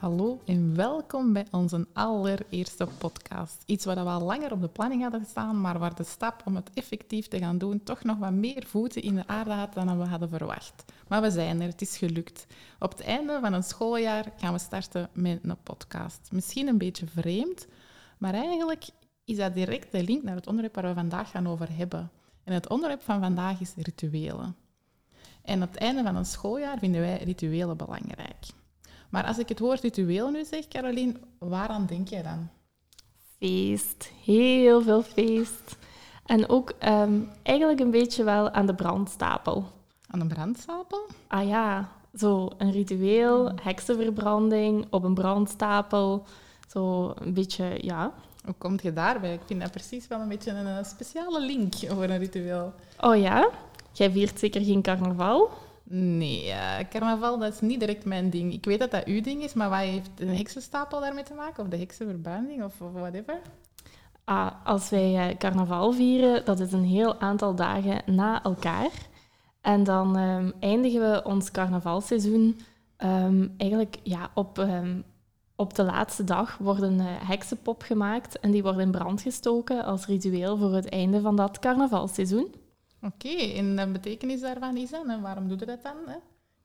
Hallo en welkom bij onze allereerste podcast. Iets wat we al langer op de planning hadden staan, maar waar de stap om het effectief te gaan doen toch nog wat meer voeten in de aarde had dan we hadden verwacht. Maar we zijn er, het is gelukt. Op het einde van een schooljaar gaan we starten met een podcast. Misschien een beetje vreemd, maar eigenlijk is dat direct de link naar het onderwerp waar we vandaag gaan over hebben. En het onderwerp van vandaag is rituelen. En op het einde van een schooljaar vinden wij rituelen belangrijk. Maar als ik het woord ritueel nu zeg, Caroline, waaraan denk jij dan? Feest, heel veel feest. En ook um, eigenlijk een beetje wel aan de brandstapel. Aan de brandstapel? Ah ja, zo een ritueel, heksenverbranding op een brandstapel. Zo een beetje, ja. Hoe kom je daarbij? Ik vind dat precies wel een beetje een eh, speciale link voor een ritueel. Oh ja? Jij viert zeker geen carnaval? Nee, uh, carnaval dat is niet direct mijn ding. Ik weet dat dat uw ding is, maar wat heeft een heksenstapel daarmee te maken? Of de heksenverbranding of, whatever? Ah, als wij uh, carnaval vieren, dat is een heel aantal dagen na elkaar. En dan um, eindigen we ons carnavalseizoen um, eigenlijk ja, op, um, op de laatste dag wordt een uh, heksenpop gemaakt en die wordt in brand gestoken als ritueel voor het einde van dat carnavalseizoen. Oké, okay, en de betekenis daarvan is dan, en waarom doe je dat dan? Hè?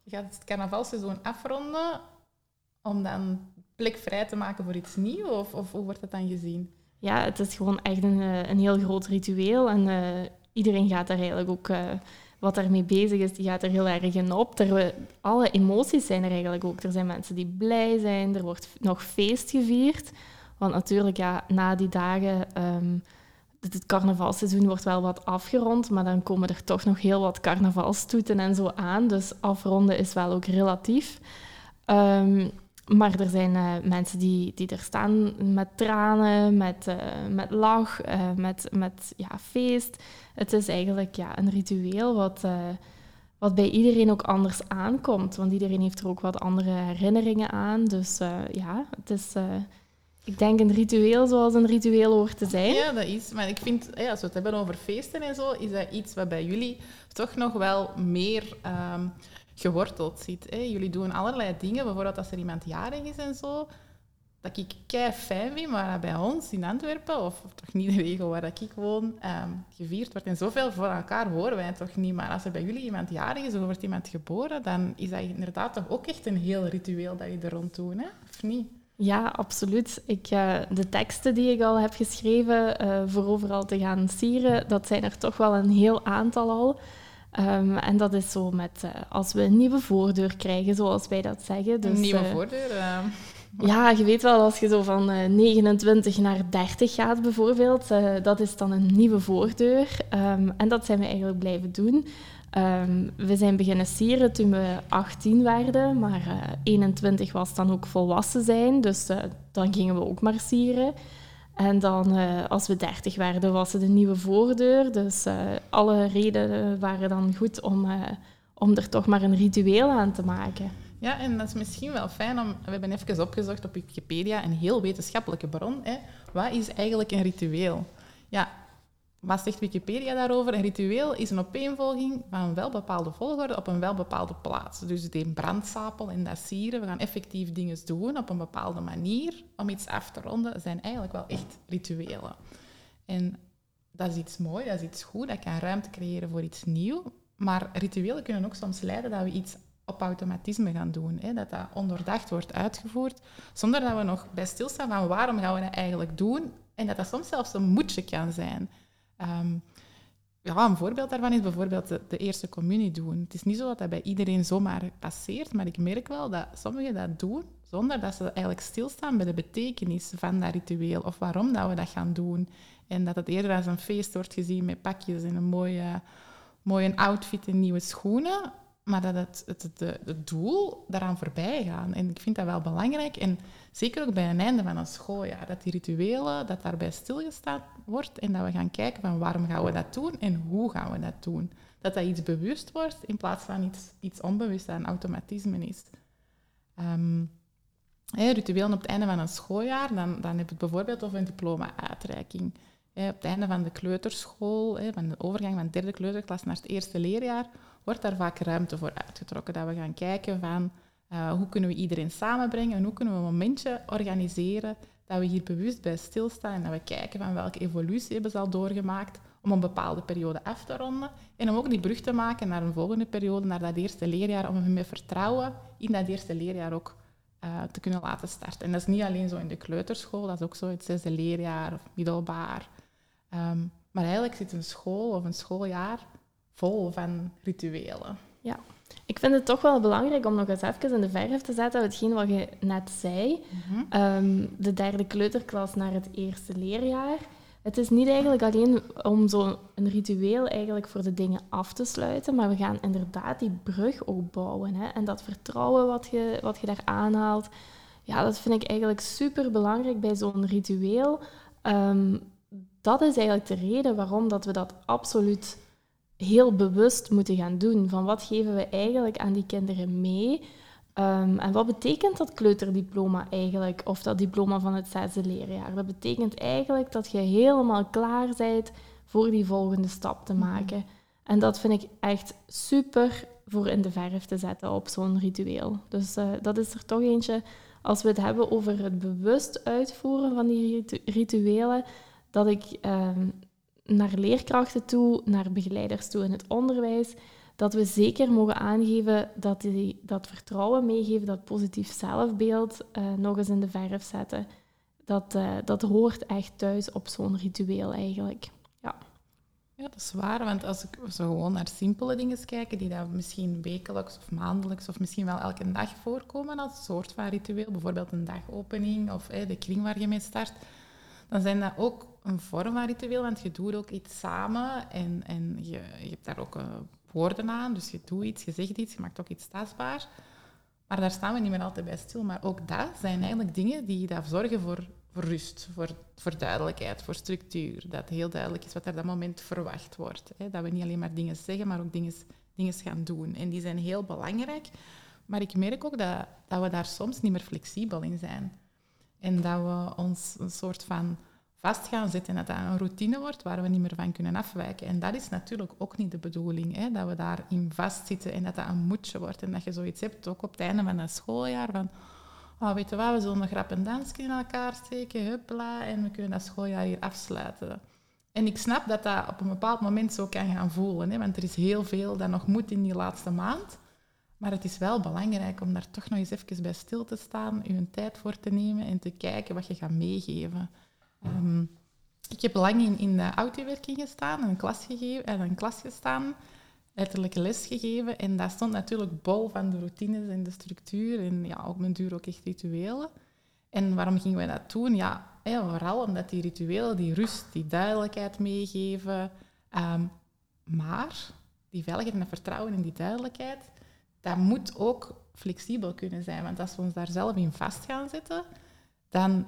Je gaat het carnavalseizoen afronden om dan plek vrij te maken voor iets nieuws, of, of hoe wordt dat dan gezien? Ja, het is gewoon echt een, een heel groot ritueel en uh, iedereen gaat daar eigenlijk ook... Uh, wat daarmee bezig is, die gaat er heel erg in op. Alle emoties zijn er eigenlijk ook. Er zijn mensen die blij zijn, er wordt nog feest gevierd. Want natuurlijk, ja, na die dagen um, het carnavalseizoen wordt wel wat afgerond, maar dan komen er toch nog heel wat carnavalstoeten en zo aan. Dus afronden is wel ook relatief. Um, maar er zijn uh, mensen die, die er staan met tranen, met, uh, met lach, uh, met, met ja, feest. Het is eigenlijk ja, een ritueel wat, wat bij iedereen ook anders aankomt. Want iedereen heeft er ook wat andere herinneringen aan. Dus ja, het is ik denk een ritueel zoals een ritueel hoort te zijn. Ja, dat is. Maar ik vind, als we het hebben over feesten en zo, is dat iets wat bij jullie toch nog wel meer um, geworteld zit. Hè? Jullie doen allerlei dingen, bijvoorbeeld als er iemand jarig is en zo, dat ik kei fijn vind, maar bij ons in Antwerpen, of toch niet de regio waar ik woon, um, gevierd wordt. En zoveel voor elkaar horen wij toch niet. Maar als er bij jullie iemand jarig is of wordt iemand geboren, dan is dat inderdaad toch ook echt een heel ritueel dat je er rond doet, hè? of niet? Ja, absoluut. Ik, uh, de teksten die ik al heb geschreven uh, voor overal te gaan sieren, dat zijn er toch wel een heel aantal al. Um, en dat is zo met uh, als we een nieuwe voordeur krijgen, zoals wij dat zeggen. Dus, een nieuwe voordeur? Ja, je weet wel, als je zo van 29 naar 30 gaat bijvoorbeeld, dat is dan een nieuwe voordeur. Um, en dat zijn we eigenlijk blijven doen. Um, we zijn beginnen sieren toen we 18 werden, maar uh, eh, 21 was dan ook volwassen zijn, dus dan gingen we ook maar sieren. En dan, als we 30 werden, was het een nieuwe voordeur. Dus alle redenen waren dan goed om, om er toch maar een ritueel aan te maken. Ja, en dat is misschien wel fijn om... We hebben even opgezocht op Wikipedia, een heel wetenschappelijke bron. Hè. Wat is eigenlijk een ritueel? Ja, wat zegt Wikipedia daarover? Een ritueel is een opeenvolging van een welbepaalde volgorde op een welbepaalde plaats. Dus die brandstapel en dat sieren, we gaan effectief dingen doen op een bepaalde manier om iets af te ronden, zijn eigenlijk wel echt rituelen. En dat is iets moois, dat is iets goed, dat kan ruimte creëren voor iets nieuws. Maar rituelen kunnen ook soms leiden dat we iets op automatisme gaan doen. Hè? Dat dat onderdacht wordt uitgevoerd, zonder dat we nog bij stilstaan van waarom gaan we dat eigenlijk doen. En dat dat soms zelfs een moedje kan zijn. Um, ja, een voorbeeld daarvan is bijvoorbeeld de, de, eerste communie doen. Het is niet zo dat dat bij iedereen zomaar passeert, maar ik merk wel dat sommigen dat doen zonder dat ze eigenlijk stilstaan bij de betekenis van dat ritueel of waarom dat we dat gaan doen. En dat het eerder als een feest wordt gezien met pakjes en een mooie, mooie outfit en nieuwe schoenen. Maar dat het, het, het, het doel daaraan voorbij gaan. En ik vind dat wel belangrijk. En zeker ook bij een einde van een schooljaar, dat die rituelen, dat daarbij stilgestaan wordt en dat we gaan kijken van waarom gaan we dat doen en hoe gaan we dat doen. Dat dat iets bewust wordt in plaats van iets, iets onbewust dat een automatisme is. Um, rituelen op het einde van een schooljaar, dan, dan heb je het bijvoorbeeld over een diploma-uitreiking. op het einde van de kleuterschool, van de overgang van de derde kleuterklas naar het eerste leerjaar, wordt daar vaak ruimte voor uitgetrokken. Dat we gaan kijken van uh, hoe kunnen we iedereen samenbrengen en hoe kunnen we een momentje organiseren dat we hier bewust bij stilstaan en dat we kijken van welke evolutie hebben ze al doorgemaakt om een bepaalde periode af te ronden en om ook die brug te maken naar een volgende periode, naar dat eerste leerjaar, om hem met vertrouwen in dat eerste leerjaar ook uh, te kunnen laten starten. En dat is niet alleen zo in de kleuterschool, dat is ook zo het zesde leerjaar of middelbaar. Um, maar eigenlijk zit een school of een schooljaar vol van rituelen. Ja, ik vind het toch wel belangrijk om nog eens even in de verf te zetten, hetgeen wat je net zei. Mhm. um, de derde kleuterklas naar het eerste leerjaar. Het is niet eigenlijk alleen om zo'n ritueel eigenlijk voor de dingen af te sluiten, maar we gaan inderdaad die brug ook bouwen. Hè? En dat vertrouwen wat je, wat je daar aanhaalt, ja, dat vind ik eigenlijk super belangrijk bij zo'n ritueel. Um, dat is eigenlijk de reden waarom dat we dat absoluut heel bewust moeten gaan doen. Van wat geven we eigenlijk aan die kinderen mee? Um, en wat betekent dat kleuterdiploma eigenlijk, of dat diploma van het zesde leerjaar? Dat betekent eigenlijk dat je helemaal klaar bent voor die volgende stap te mhm. maken. En dat vind ik echt super voor in de verf te zetten op zo'n ritueel. Dus uh, dat is er toch eentje, als we het hebben over het bewust uitvoeren van die rituelen, dat ik um, naar leerkrachten toe, naar begeleiders toe in het onderwijs, dat we zeker mogen aangeven dat die dat vertrouwen meegeven, dat positief zelfbeeld uh, nog eens in de verf zetten. Dat, uh, dat hoort echt thuis op zo'n ritueel eigenlijk. Ja. ja, dat is waar. Want als ik zo gewoon naar simpele dingen kijken, die dan misschien wekelijks of maandelijks of misschien wel elke dag voorkomen als soort van ritueel, bijvoorbeeld een dagopening of eh, de kring waar je mee start, dan zijn dat ook een vorm van ritueel, want je doet ook iets samen en, en je, je hebt daar ook uh, woorden aan. Dus je doet iets, je zegt iets, je maakt ook iets tastbaar. Maar daar staan we niet meer altijd bij stil. Maar ook dat zijn eigenlijk dingen die daar zorgen voor, voor rust, voor, voor duidelijkheid, voor structuur. Dat heel duidelijk is wat er dat moment verwacht wordt. Hè. Dat we niet alleen maar dingen zeggen, maar ook dingen, dingen gaan doen. En die zijn heel belangrijk. Maar ik merk ook dat, dat we daar soms niet meer flexibel in zijn. En dat we ons een soort van vast gaan zitten en dat dat een routine wordt waar we niet meer van kunnen afwijken. En dat is natuurlijk ook niet de bedoeling, hè, dat we daarin vastzitten en dat dat een moedje wordt. En dat je zoiets hebt, ook op het einde van het schooljaar, van oh, weet je wat, we zullen een grap en dansje in elkaar steken, huppla, en we kunnen dat schooljaar hier afsluiten. En ik snap dat dat op een bepaald moment zo kan gaan voelen, hè, want er is heel veel dat nog moet in die laatste maand. Maar het is wel belangrijk om daar toch nog eens even bij stil te staan, je een tijd voor te nemen en te kijken wat je gaat meegeven. Ehm, ik heb lang in, in de autowerking gestaan, een klas, gegeven, en een klas gestaan, letterlijk les gegeven. En dat stond natuurlijk bol van de routines en de structuur en ja, op mijn duur ook echt rituelen. En waarom gingen wij dat doen? Ja, vooral omdat die rituelen die rust, die duidelijkheid meegeven. Ehm, maar die veiligheid en dat vertrouwen in die duidelijkheid, dat moet ook flexibel kunnen zijn. Want als we ons daar zelf in vast gaan zetten, dan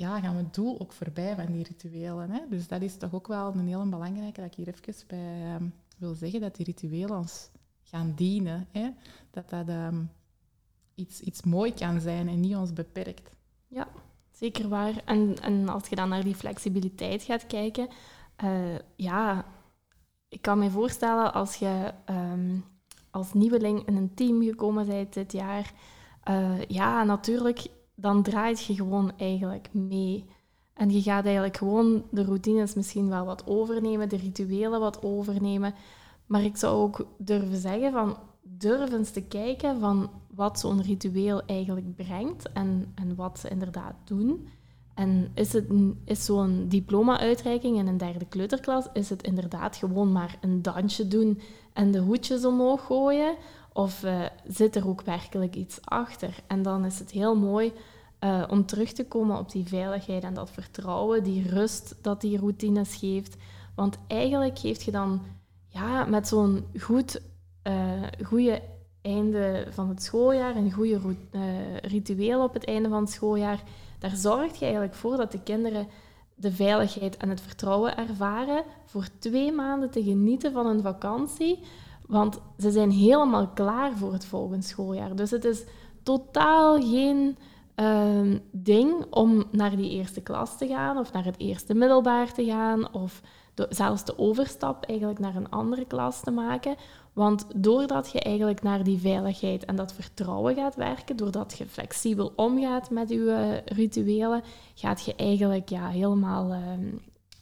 ja, gaan we het doel ook voorbij van die rituelen. Hè? Dus dat is toch ook wel een heel belangrijke dat ik hier even bij um, wil zeggen, dat die rituelen ons gaan dienen. Hè? Dat dat um, iets, iets mooi kan zijn en niet ons beperkt. Ja, zeker waar. En, en als je dan naar die flexibiliteit gaat kijken, uh, ja, ik kan me voorstellen als je um, als nieuweling in een team gekomen bent dit jaar, uh, ja, natuurlijk dan draait je gewoon eigenlijk mee. En je gaat eigenlijk gewoon de routines misschien wel wat overnemen, de rituelen wat overnemen. Maar ik zou ook durven zeggen van durf eens te kijken van wat zo'n ritueel eigenlijk brengt en, en wat ze inderdaad doen. En is, het, is zo'n diploma-uitreiking in een derde kleuterklas, is het inderdaad gewoon maar een dansje doen en de hoedjes omhoog gooien? Of uh, zit er ook werkelijk iets achter? En dan is het heel mooi uh, om terug te komen op die veiligheid en dat vertrouwen, die rust dat die routines geeft. Want eigenlijk geeft je dan ja, met zo'n goed uh, goede einde van het schooljaar, een goede ritueel op het einde van het schooljaar, daar zorg je eigenlijk voor dat de kinderen de veiligheid en het vertrouwen ervaren voor twee maanden te genieten van hun vakantie. Want ze zijn helemaal klaar voor het volgende schooljaar. Dus het is totaal geen uh, ding om naar die eerste klas te gaan of naar het eerste middelbaar te gaan of zelfs de overstap eigenlijk naar een andere klas te maken. Want doordat je eigenlijk naar die veiligheid en dat vertrouwen gaat werken, doordat je flexibel omgaat met je uh, rituelen, gaat je eigenlijk ja, helemaal uh,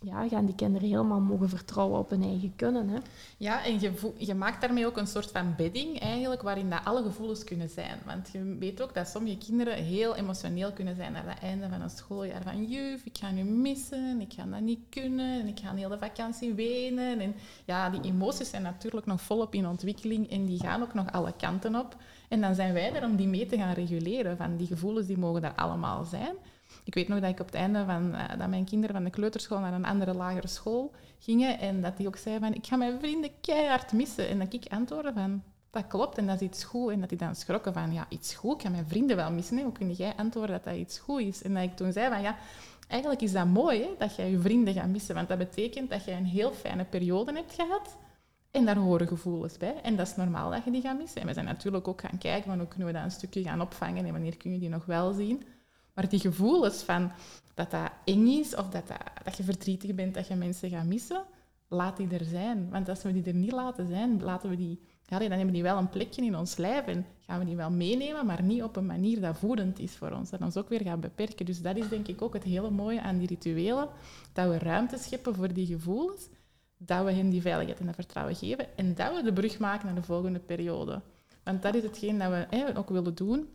ja, gaan die kinderen helemaal mogen vertrouwen op hun eigen kunnen. Hè? Ja, en je, je maakt daarmee ook een soort van bedding eigenlijk, waarin dat alle gevoelens kunnen zijn. Want je weet ook dat sommige kinderen heel emotioneel kunnen zijn aan het einde van een schooljaar. Van juf, ik ga nu missen, ik ga dat niet kunnen, en ik ga een hele vakantie wenen. En ja, die emoties zijn natuurlijk nog volop in ontwikkeling en die gaan ook nog alle kanten op. En dan zijn wij er om die mee te gaan reguleren. Van die gevoelens die mogen daar allemaal zijn. Ik weet nog dat ik op het einde van uh, dat mijn kinderen van de kleuterschool naar een andere lagere school gingen en dat die ook zei van ik ga mijn vrienden keihard missen. En dat ik antwoordde van dat klopt en dat is iets goed. En dat die dan schrokken van ja, iets goed, ik ga mijn vrienden wel missen. Hoe kun jij antwoorden dat dat iets goed is? En dat ik toen zei van ja, eigenlijk is dat mooi hè, dat jij je vrienden gaat missen. Want dat betekent dat jij een heel fijne periode hebt gehad. En daar horen gevoelens bij. En dat is normaal dat je die gaat missen. En we zijn natuurlijk ook gaan kijken van hoe kunnen we dat een stukje gaan opvangen en wanneer kun je die nog wel zien. Maar die gevoelens van dat dat eng is of dat, dat, je verdrietig bent dat je mensen gaat missen, laat die er zijn. Want als we die er niet laten zijn, laten we die, ja, dan hebben die wel een plekje in ons lijf en gaan we die wel meenemen, maar niet op een manier dat voedend is voor ons. Dat ons ook weer gaat beperken. Dus dat is denk ik ook het hele mooie aan die rituelen, dat we ruimte scheppen voor die gevoelens, dat we hen die veiligheid en dat vertrouwen geven en dat we de brug maken naar de volgende periode. Want dat is hetgeen dat we ook willen doen,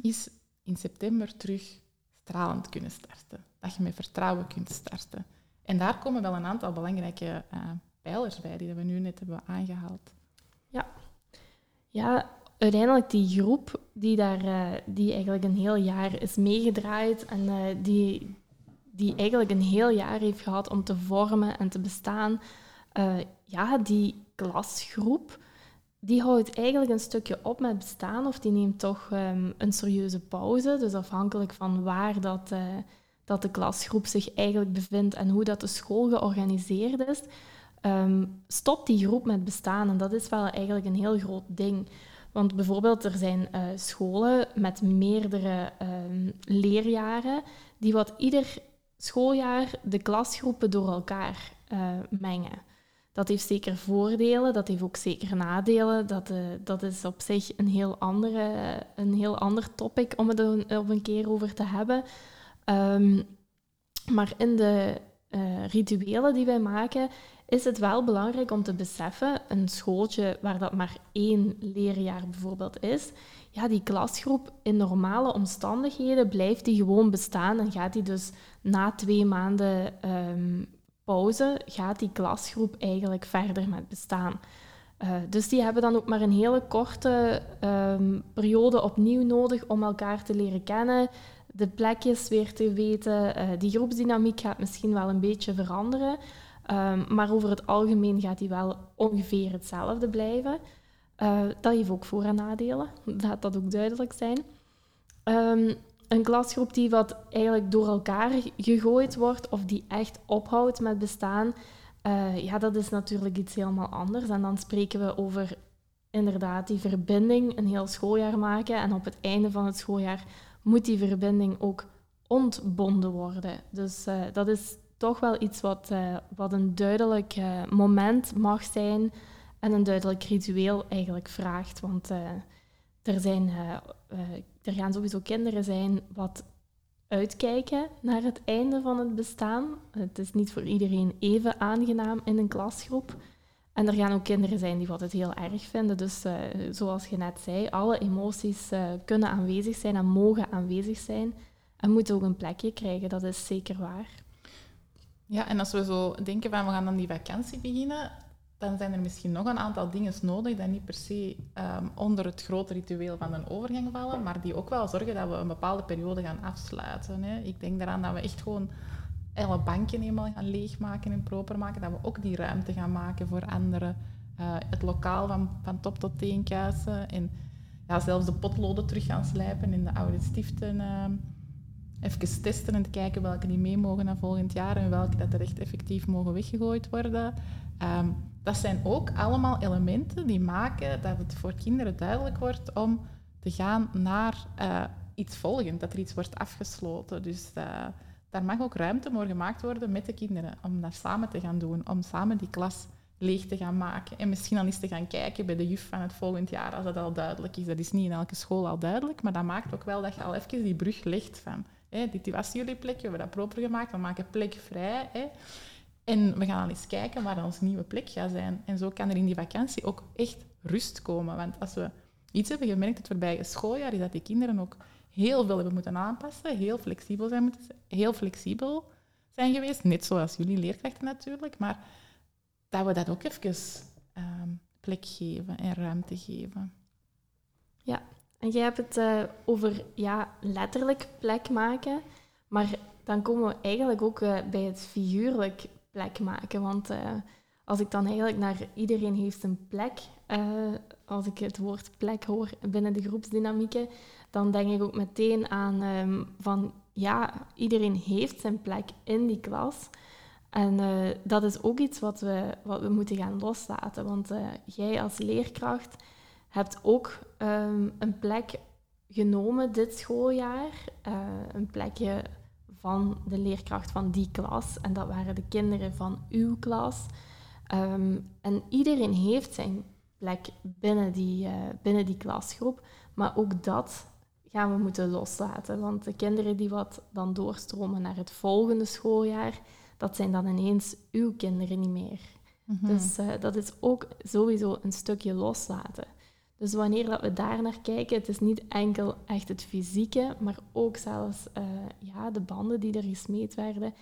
is in september terug stralend kunnen starten. Dat je met vertrouwen kunt starten. En daar komen wel een aantal belangrijke uh, pijlers bij die we nu net hebben aangehaald. Ja, ja uiteindelijk die groep die, daar, uh, die eigenlijk een heel jaar is meegedraaid en uh, die, die eigenlijk een heel jaar heeft gehad om te vormen en te bestaan, ja, die klasgroep die houdt eigenlijk een stukje op met bestaan of die neemt toch um, een serieuze pauze. Dus afhankelijk van waar dat, uh, dat de klasgroep zich eigenlijk bevindt en hoe dat de school georganiseerd is, um, stopt die groep met bestaan. En dat is wel eigenlijk een heel groot ding. Want bijvoorbeeld, er zijn uh, scholen met meerdere um, leerjaren die wat ieder schooljaar de klasgroepen door elkaar uh, mengen. Dat heeft zeker voordelen, dat heeft ook zeker nadelen. Dat, uh, dat is op zich een heel, andere, een heel ander topic om het op een keer over te hebben. Um, maar in de uh, rituelen die wij maken, is het wel belangrijk om te beseffen, een schooltje waar dat maar één leerjaar bijvoorbeeld is, ja, die klasgroep in normale omstandigheden blijft die gewoon bestaan en gaat die dus na twee maanden um, pauze gaat die klasgroep eigenlijk verder met bestaan. Uh, dus die hebben dan ook maar een hele korte um, periode opnieuw nodig om elkaar te leren kennen, de plekjes weer te weten. Uh, die groepsdynamiek gaat misschien wel een beetje veranderen, um, maar over het algemeen gaat die wel ongeveer hetzelfde blijven. Uh, dat heeft ook voor- en nadelen, laat dat ook duidelijk zijn. Een klasgroep die wat eigenlijk door elkaar gegooid wordt of die echt ophoudt met bestaan, uh, ja, dat is natuurlijk iets helemaal anders. En dan spreken we over inderdaad die verbinding een heel schooljaar maken. En op het einde van het schooljaar moet die verbinding ook ontbonden worden. Dus uh, dat is toch wel iets wat, uh, wat een duidelijk moment mag zijn en een duidelijk ritueel eigenlijk vraagt. Want er zijn er gaan sowieso kinderen zijn wat uitkijken naar het einde van het bestaan. Het is niet voor iedereen even aangenaam in een klasgroep. En er gaan ook kinderen zijn die wat het heel erg vinden. Dus uh, zoals je net zei, alle emoties uh, kunnen aanwezig zijn en mogen aanwezig zijn. En moeten ook een plekje krijgen, dat is zeker waar. Ja, en als we zo denken van we gaan dan die vakantie beginnen, dan zijn er misschien nog een aantal dingen nodig die niet per se um, onder het grote ritueel van een overgang vallen, maar die ook wel zorgen dat we een bepaalde periode gaan afsluiten. Hè. Ik denk eraan dat we echt gewoon alle banken eenmaal gaan leegmaken en proper maken, dat we ook die ruimte gaan maken voor andere eh, het lokaal van, van top tot teen kuisen. En ja, zelfs de potloden terug gaan slijpen in de oude stiften. Uh, even testen en kijken welke die mee mogen naar volgend jaar en welke dat er echt effectief mogen weggegooid worden. Ehm, dat zijn ook allemaal elementen die maken dat het voor kinderen duidelijk wordt om te gaan naar uh, iets volgend, dat er iets wordt afgesloten. Dus uh, daar mag ook ruimte voor gemaakt worden met de kinderen om dat samen te gaan doen, om samen die klas leeg te gaan maken. En misschien al eens te gaan kijken bij de juf van het volgend jaar, als dat al duidelijk is. Dat is niet in elke school al duidelijk, maar dat maakt ook wel dat je al even die brug legt van... Dit was jullie plek, we hebben dat proper gemaakt, we maken plek vrij. En we gaan al eens kijken waar onze nieuwe plek gaat zijn. En zo kan er in die vakantie ook echt rust komen. Want als we iets hebben gemerkt het voorbije schooljaar, is dat die kinderen ook heel veel hebben moeten aanpassen, heel flexibel zijn, moeten, heel flexibel zijn geweest. Net zoals jullie leerkrachten natuurlijk, maar dat we dat ook even ehm, plek geven en ruimte geven. Ja, en jij hebt het uh, over ja, letterlijk plek maken, maar dan komen we eigenlijk ook uh, bij het figuurlijk plek maken. Want uh, als ik dan eigenlijk naar iedereen heeft een plek, als ik het woord plek hoor binnen de groepsdynamieken, dan denk ik ook meteen aan um, van ja, iedereen heeft zijn plek in die klas. En uh, dat is ook iets wat we, wat we moeten gaan loslaten. Want jij als leerkracht hebt ook um, een plek genomen dit schooljaar. Een plekje van de leerkracht van die klas. En dat waren de kinderen van uw klas. Um, en iedereen heeft zijn plek binnen die, binnen die klasgroep. Maar ook dat gaan we moeten loslaten. Want de kinderen die wat dan doorstromen naar het volgende schooljaar, dat zijn dan ineens uw kinderen niet meer. Mhm. Dus uh, dat is ook sowieso een stukje loslaten. Dus wanneer dat we daar naar kijken, het is niet enkel echt het fysieke, maar ook zelfs uh, ja, de banden die er gesmeed werden,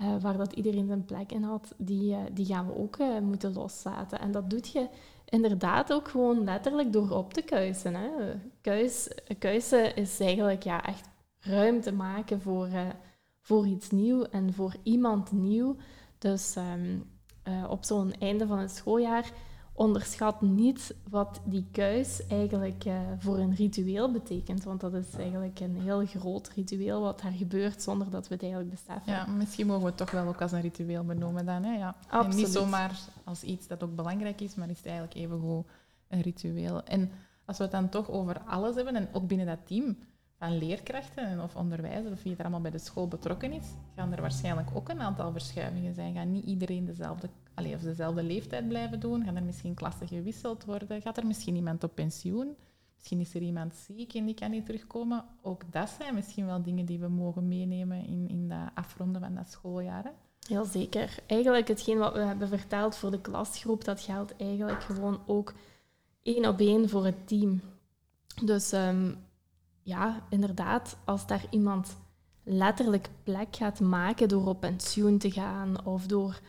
uh, waar dat iedereen zijn plek in had, die, die gaan we ook moeten loslaten. En dat doet je inderdaad ook gewoon letterlijk door op te kuisen. Hè. Kuis, kuisen is eigenlijk ja, echt ruimte maken voor, voor iets nieuws en voor iemand nieuw. Dus uh, op zo'n einde van het schooljaar onderschat niet wat die kuis eigenlijk uh, voor een ritueel betekent. Want dat is eigenlijk een heel groot ritueel wat daar gebeurt zonder dat we het eigenlijk beseffen. Ja, misschien mogen we het toch wel ook als een ritueel benoemen dan. Hè? Ja. En niet zomaar als iets dat ook belangrijk is, maar is het eigenlijk even goed een ritueel. En als we het dan toch over alles hebben, en ook binnen dat team van leerkrachten of onderwijzers, of wie er allemaal bij de school betrokken is, gaan er waarschijnlijk ook een aantal verschuivingen zijn. Gaan niet iedereen dezelfde allee, of dezelfde leeftijd blijven doen? Gaan er misschien klassen gewisseld worden? Gaat er misschien iemand op pensioen? Misschien is er iemand ziek en die kan niet terugkomen. Ook dat zijn misschien wel dingen die we mogen meenemen in, in dat afronden van dat schooljaar. Hè? Heel zeker. Eigenlijk hetgeen wat we hebben verteld voor de klasgroep, dat geldt eigenlijk gewoon ook één op één voor het team. Dus um, ja, inderdaad, als daar iemand letterlijk plek gaat maken door op pensioen te gaan of door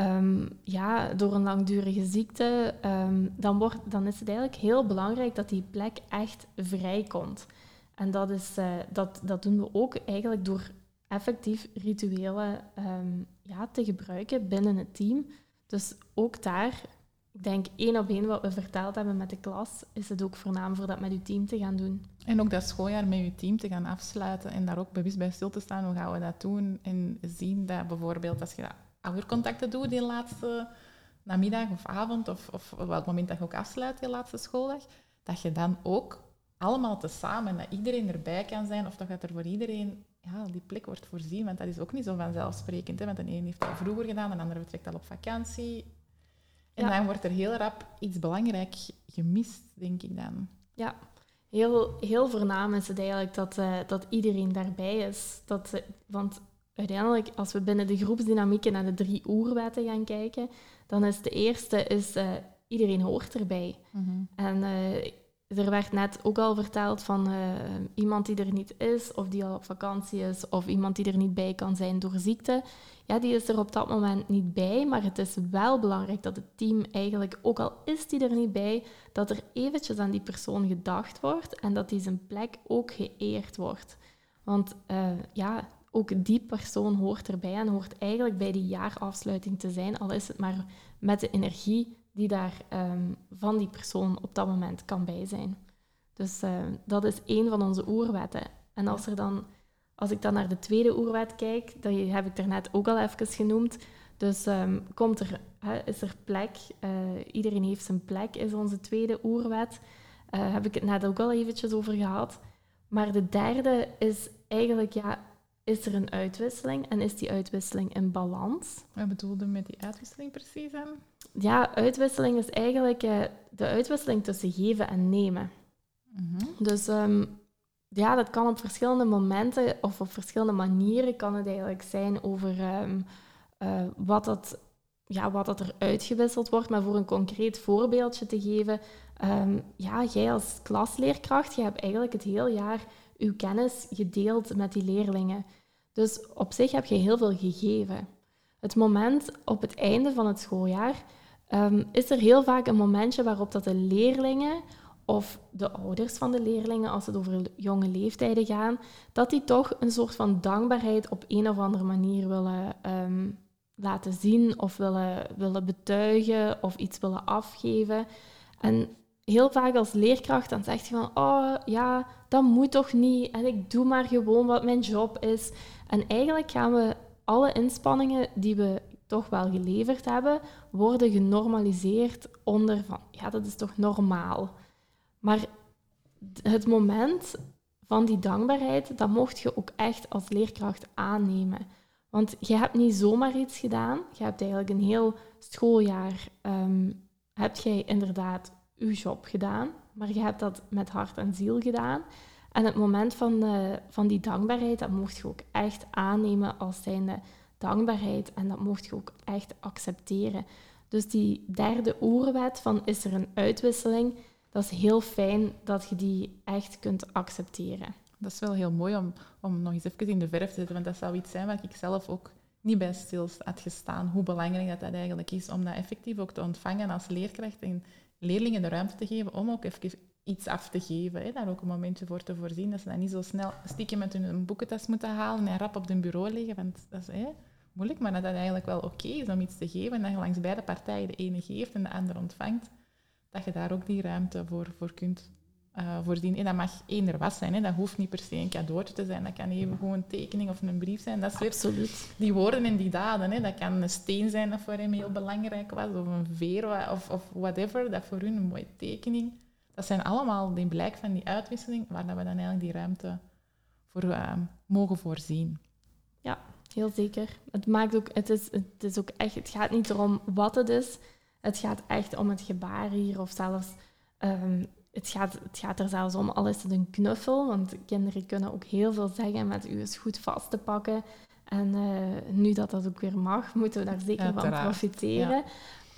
um, ja, door een langdurige ziekte, um, dan, wordt, dan is het eigenlijk heel belangrijk dat die plek echt vrijkomt. En dat, is, uh, dat, dat doen we ook eigenlijk door effectief rituelen um, ja, te gebruiken binnen het team. Dus ook daar, ik denk één op één wat we verteld hebben met de klas, is het ook voornaam voor dat met uw team te gaan doen. En ook dat schooljaar met uw team te gaan afsluiten en daar ook bewust bij stil te staan. Hoe gaan we dat doen? En zien dat bijvoorbeeld als je dat oudercontacten doe die laatste namiddag of avond, of, of op welk moment dat je ook afsluit, die laatste schooldag, dat je dan ook allemaal tezamen, dat iedereen erbij kan zijn, of dat er voor iedereen ja, die plek wordt voorzien. Want dat is ook niet zo vanzelfsprekend. Hè? Want de een heeft dat vroeger gedaan, de andere vertrekt al op vakantie. En dan wordt er heel rap iets belangrijk gemist, denk ik dan. Ja, heel, heel voornaam is het eigenlijk dat, uh, dat iedereen daarbij is. Dat, want uiteindelijk, als we binnen de groepsdynamieken naar de drie oerwetten gaan kijken, dan is de eerste, is, uh, iedereen hoort erbij. Mm En uh, er werd net ook al verteld van uh, iemand die er niet is, of die al op vakantie is, of iemand die er niet bij kan zijn door ziekte. Ja, die is er op dat moment niet bij, maar het is wel belangrijk dat het team eigenlijk, ook al is die er niet bij, dat er eventjes aan die persoon gedacht wordt en dat die zijn plek ook geëerd wordt. Want ja, ook die persoon hoort erbij en hoort eigenlijk bij die jaarafsluiting te zijn, al is het maar met de energie die daar ehm, van die persoon op dat moment kan bij zijn. Dus eh, dat is één van onze oerwetten. En als, er dan, als ik dan naar de tweede oerwet kijk, dat heb ik daarnet ook al even genoemd. Dus ehm, komt er, is er plek, uh, iedereen heeft zijn plek, is onze tweede oerwet. Uh, heb ik het net ook al eventjes over gehad. Maar de derde is eigenlijk, ja, is er een uitwisseling en is die uitwisseling in balans? Wat bedoelde met die uitwisseling precies dan? Ja, uitwisseling is eigenlijk uh, de uitwisseling tussen geven en nemen. Mhm. Dus um, ja, dat kan op verschillende momenten of op verschillende manieren kan het eigenlijk zijn over um, uh, wat, dat, ja, wat dat er uitgewisseld wordt. Maar voor een concreet voorbeeldje te geven, um, ja, jij als klasleerkracht, je hebt eigenlijk het hele jaar uw kennis gedeeld met die leerlingen. Dus op zich heb je heel veel gegeven. Het moment op het einde van het schooljaar um, is er heel vaak een momentje waarop dat de leerlingen of de ouders van de leerlingen, als het over jonge leeftijden gaan, dat die toch een soort van dankbaarheid op een of andere manier willen um, laten zien of willen, willen betuigen of iets willen afgeven. En heel vaak als leerkracht dan zegt je van, oh ja, dat moet toch niet en ik doe maar gewoon wat mijn job is. En eigenlijk gaan we alle inspanningen die we toch wel geleverd hebben, worden genormaliseerd onder van, ja, dat is toch normaal. Maar het moment van die dankbaarheid, dat mocht je ook echt als leerkracht aannemen. Want je hebt niet zomaar iets gedaan. Je hebt eigenlijk een heel schooljaar, um, heb jij inderdaad je job gedaan, maar je hebt dat met hart en ziel gedaan. En het moment van, van die dankbaarheid, dat mocht je ook echt aannemen als zijnde dankbaarheid. En dat mocht je ook echt accepteren. Dus die derde oerwet van is er een uitwisseling, dat is heel fijn dat je die echt kunt accepteren. Dat is wel heel mooi om, om nog eens even in de verf te zetten, want dat zou iets zijn wat ik zelf ook niet bij stil had gestaan, hoe belangrijk dat, dat eigenlijk is om dat effectief ook te ontvangen als leerkracht en leerlingen de ruimte te geven om ook iets af te geven. Hè, daar ook een momentje voor te voorzien, dat ze dat niet zo snel stiekem met hun boekentas moeten halen en rap op hun bureau liggen, want dat is hè, moeilijk, maar dat het eigenlijk wel oké is om iets te geven en dat je langs beide partijen de ene geeft en de andere ontvangt, dat je daar ook die ruimte voor, voor kunt uh, voorzien. En dat mag eender was zijn. Hè. Dat hoeft niet per se een cadeautje te zijn. Dat kan even gewoon een tekening of een brief zijn. Dat is Absoluut. Die woorden en die daden. Hè. Dat kan een steen zijn dat voor hem heel belangrijk was. Of een veer of, of whatever. Dat voor hun een mooie tekening. Dat zijn allemaal die blijk van die uitwisseling waar dat we dan eigenlijk die ruimte voor uh, mogen voorzien. Ja, heel zeker. Het, maakt ook, het, is, het, is ook echt, het gaat niet erom wat het is. Het gaat echt om het gebaar hier. Of zelfs um, het gaat, het gaat er zelfs om, al is het een knuffel, want kinderen kunnen ook heel veel zeggen met u is goed vast te pakken. En uh, nu dat dat ook weer mag, moeten we daar zeker Uiteraard. van profiteren. Ja.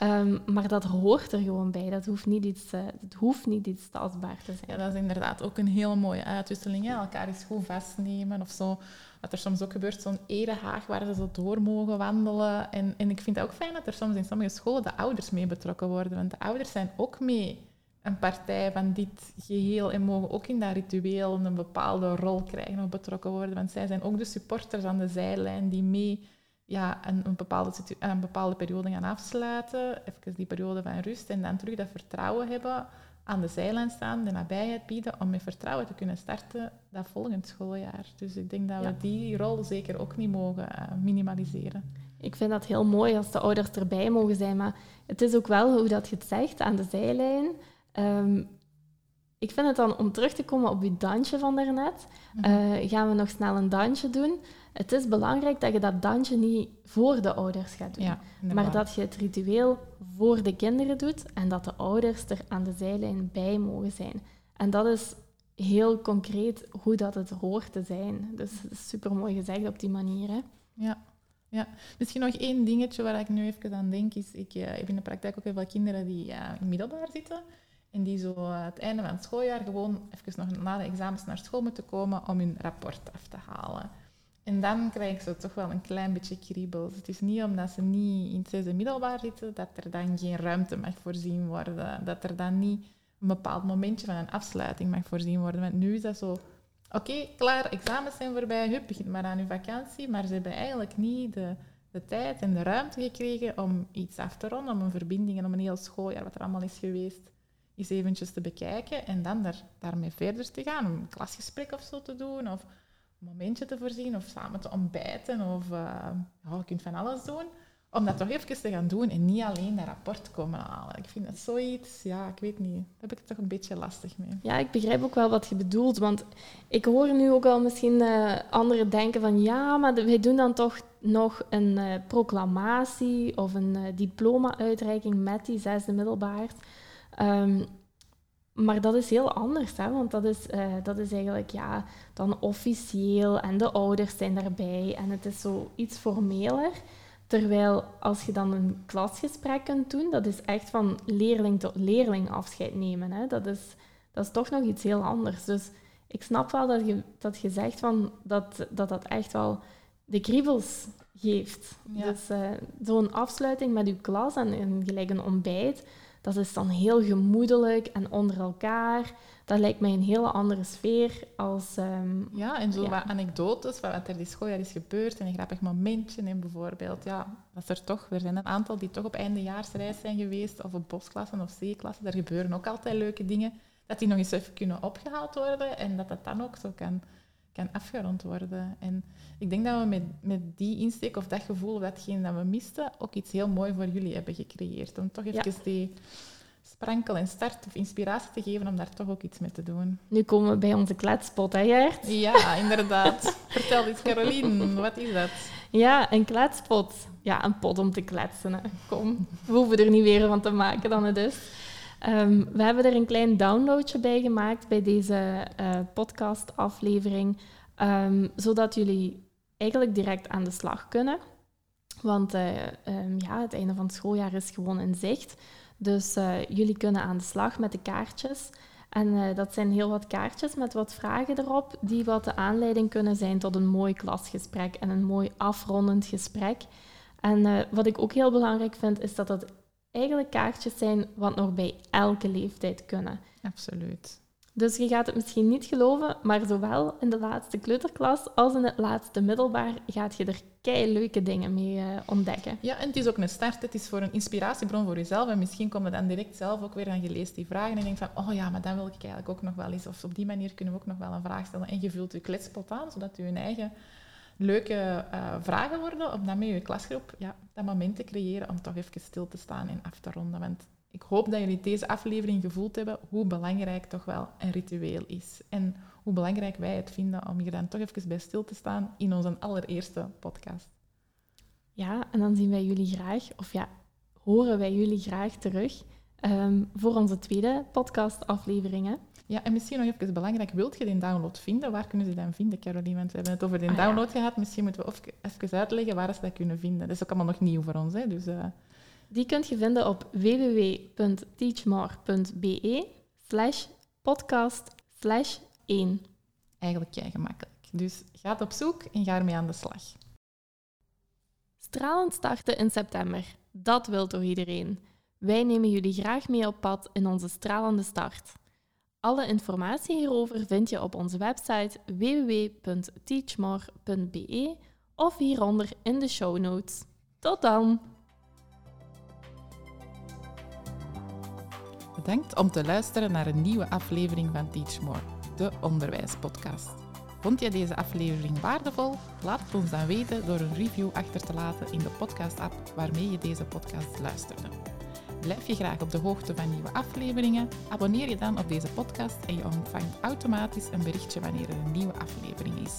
Um, maar dat hoort er gewoon bij. Dat hoeft niet iets, uh, dat hoeft niet iets tastbaar te zijn. Ja, dat is inderdaad ook een hele mooie uitwisseling. Elkaar eens goed vastnemen of zo. Wat er soms ook gebeurt, zo'n erehaag waar ze zo door mogen wandelen. En, en ik vind het ook fijn dat er soms in sommige scholen de ouders mee betrokken worden. Want de ouders zijn ook mee een partij van dit geheel en mogen ook in dat ritueel een bepaalde rol krijgen of betrokken worden. Want zij zijn ook de supporters aan de zijlijn die mee ja, een, een, bepaalde, een bepaalde periode gaan afsluiten, even die periode van rust en dan terug dat vertrouwen hebben, aan de zijlijn staan, de nabijheid bieden om met vertrouwen te kunnen starten dat volgend schooljaar. Dus ik denk dat we die rol zeker ook niet mogen uh, minimaliseren. Ik vind dat heel mooi als de ouders erbij mogen zijn, maar het is ook wel hoe dat je het zegt, aan de zijlijn. Um, ik vind het dan, om terug te komen op je dansje van daarnet, uh, gaan we nog snel een dansje doen. Het is belangrijk dat je dat dansje niet voor de ouders gaat doen, ja, maar dat je het ritueel voor de kinderen doet en dat de ouders er aan de zijlijn bij mogen zijn. En dat is heel concreet hoe dat het hoort te zijn. Dus super mooi gezegd op die manier. Hè? Ja. Ja, misschien nog één dingetje waar ik nu even aan denk, is ik uh, heb in de praktijk ook heel veel kinderen die uh, in middelbaar zitten. En die zo aan het einde van het schooljaar gewoon even nog na de examens naar school moeten komen om hun rapport af te halen. En dan krijg ze toch wel een klein beetje kriebels. Het is niet omdat ze niet in het zesde middelbaar zitten, dat er dan geen ruimte mag voorzien worden. Dat er dan niet een bepaald momentje van een afsluiting mag voorzien worden. Want nu is dat zo... Oké, klaar, examens zijn voorbij, hup, begint maar aan uw vakantie. Maar ze hebben eigenlijk niet de de tijd en de ruimte gekregen om iets af te ronden, om een verbinding en om een heel schooljaar, wat er allemaal is geweest, eens eventjes te bekijken en dan daar, daarmee verder te gaan. Een klasgesprek of zo te doen, of een momentje te voorzien, of samen te ontbijten, of ja, je kunt van alles doen. Om dat toch even te gaan doen en niet alleen dat rapport komen halen. Ik vind dat zoiets, ja, ik weet niet, daar heb ik het toch een beetje lastig mee. Ja, ik begrijp ook wel wat je bedoelt, want ik hoor nu ook al misschien uh, anderen denken van ja, maar wij doen dan toch nog een uh, proclamatie of een diploma-uitreiking met die zesde middelbaar. Um, maar dat is heel anders, hè? want dat is, uh, dat is eigenlijk ja, dan officieel en de ouders zijn daarbij en het is zo iets formeler. Terwijl als je dan een klasgesprek kunt doen, dat is echt van leerling tot leerling afscheid nemen. Hè? Dat, is, dat is toch nog iets heel anders. Dus ik snap wel dat je, dat je zegt van dat, dat dat echt wel de kriebels geeft. Dus uh, zo'n afsluiting met je klas en, en gelijk een ontbijt, dat is dan heel gemoedelijk en onder elkaar. Dat lijkt mij een hele andere sfeer als... Um, ja, en zo wat anekdotes, wat er die schooljaar is gebeurd en een grappig momentje. En bijvoorbeeld, ja, dat er toch... Er zijn een aantal die toch op eindejaarsreis zijn geweest, of op bosklassen of C-klassen. Daar gebeuren ook altijd leuke dingen. Dat die nog eens even kunnen opgehaald worden en dat dat dan ook zo kan kan afgerond worden. En ik denk dat we met, met die insteek of dat gevoel, of datgene dat we misten, ook iets heel mooi voor jullie hebben gecreëerd. Om toch even die sprankel en start of inspiratie te geven om daar toch ook iets mee te doen. Nu komen we bij onze kletspot, hè Gert? Ja, inderdaad. Vertel eens, Caroline, wat is dat? Ja, een kletspot. Ja, een pot om te kletsen. Hè. Kom, we hoeven er niet meer van te maken dan het is. Um, we hebben er een klein downloadje bij gemaakt bij deze uh, podcastaflevering, um, zodat jullie eigenlijk direct aan de slag kunnen. Want uh, um, ja, het einde van het schooljaar is gewoon in zicht. Dus uh, jullie kunnen aan de slag met de kaartjes. En dat zijn heel wat kaartjes met wat vragen erop, die wat de aanleiding kunnen zijn tot een mooi klasgesprek en een mooi afrondend gesprek. En wat ik ook heel belangrijk vind, is dat het eigenlijk kaartjes zijn wat nog bij elke leeftijd kunnen. Absoluut. Dus je gaat het misschien niet geloven, maar zowel in de laatste kleuterklas als in het laatste middelbaar gaat je er kei leuke dingen mee uh, ontdekken. Ja, en het is ook een start. Het is voor een inspiratiebron voor jezelf. En misschien kom je dan direct zelf ook weer aan je leest die vragen en denkt van, oh ja, maar dan wil ik eigenlijk ook nog wel eens. Of op die manier kunnen we ook nog wel een vraag stellen. En je vult je kletspot aan, zodat je je eigen leuke uh, vragen worden om dan met je klasgroep ja, dat moment te creëren om toch even stil te staan en af te ronden. Want ik hoop dat jullie deze aflevering gevoeld hebben hoe belangrijk toch wel een ritueel is. En hoe belangrijk wij het vinden om hier dan toch even bij stil te staan in onze allereerste podcast. Ja, en dan zien wij jullie graag, of ja, horen wij jullie graag terug um, voor onze tweede podcastaflevering. Ja, en misschien nog even belangrijk, wilt je die download vinden? Waar kunnen ze dan vinden, Caroline? Want we hebben het over die ah, download gehad. Misschien moeten we even uitleggen waar ze dat kunnen vinden. Dat is ook allemaal nog nieuw voor ons. Hè? Dus, uh... Die kunt je vinden op www.teachmore.be slash podcast slash 1. Eigenlijk kei gemakkelijk. Dus ga op zoek en ga ermee aan de slag. Stralend starten in september. Dat wil toch iedereen? Wij nemen jullie graag mee op pad in onze stralende start. Alle informatie hierover vind je op onze website www.teachmore.be of hieronder in de show notes. Tot dan! Bedankt om te luisteren naar een nieuwe aflevering van Teach More, de onderwijspodcast. Vond je deze aflevering waardevol? Laat het ons dan weten door een review achter te laten in de podcast-app waarmee je deze podcast luisterde. Blijf je graag op de hoogte van nieuwe afleveringen? Abonneer je dan op deze podcast en je ontvangt automatisch een berichtje wanneer er een nieuwe aflevering is.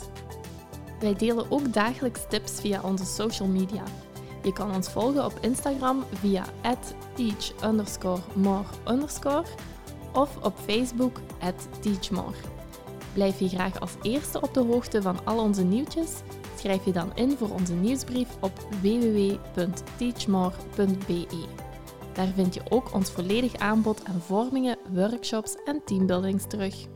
Wij delen ook dagelijks tips via onze social media. Je kan ons volgen op Instagram via teach_more of op Facebook teachmore. Blijf je graag als eerste op de hoogte van al onze nieuwtjes? Schrijf je dan in voor onze nieuwsbrief op www.teachmore.be. Daar vind je ook ons volledig aanbod aan vormingen, workshops en teambuildings terug.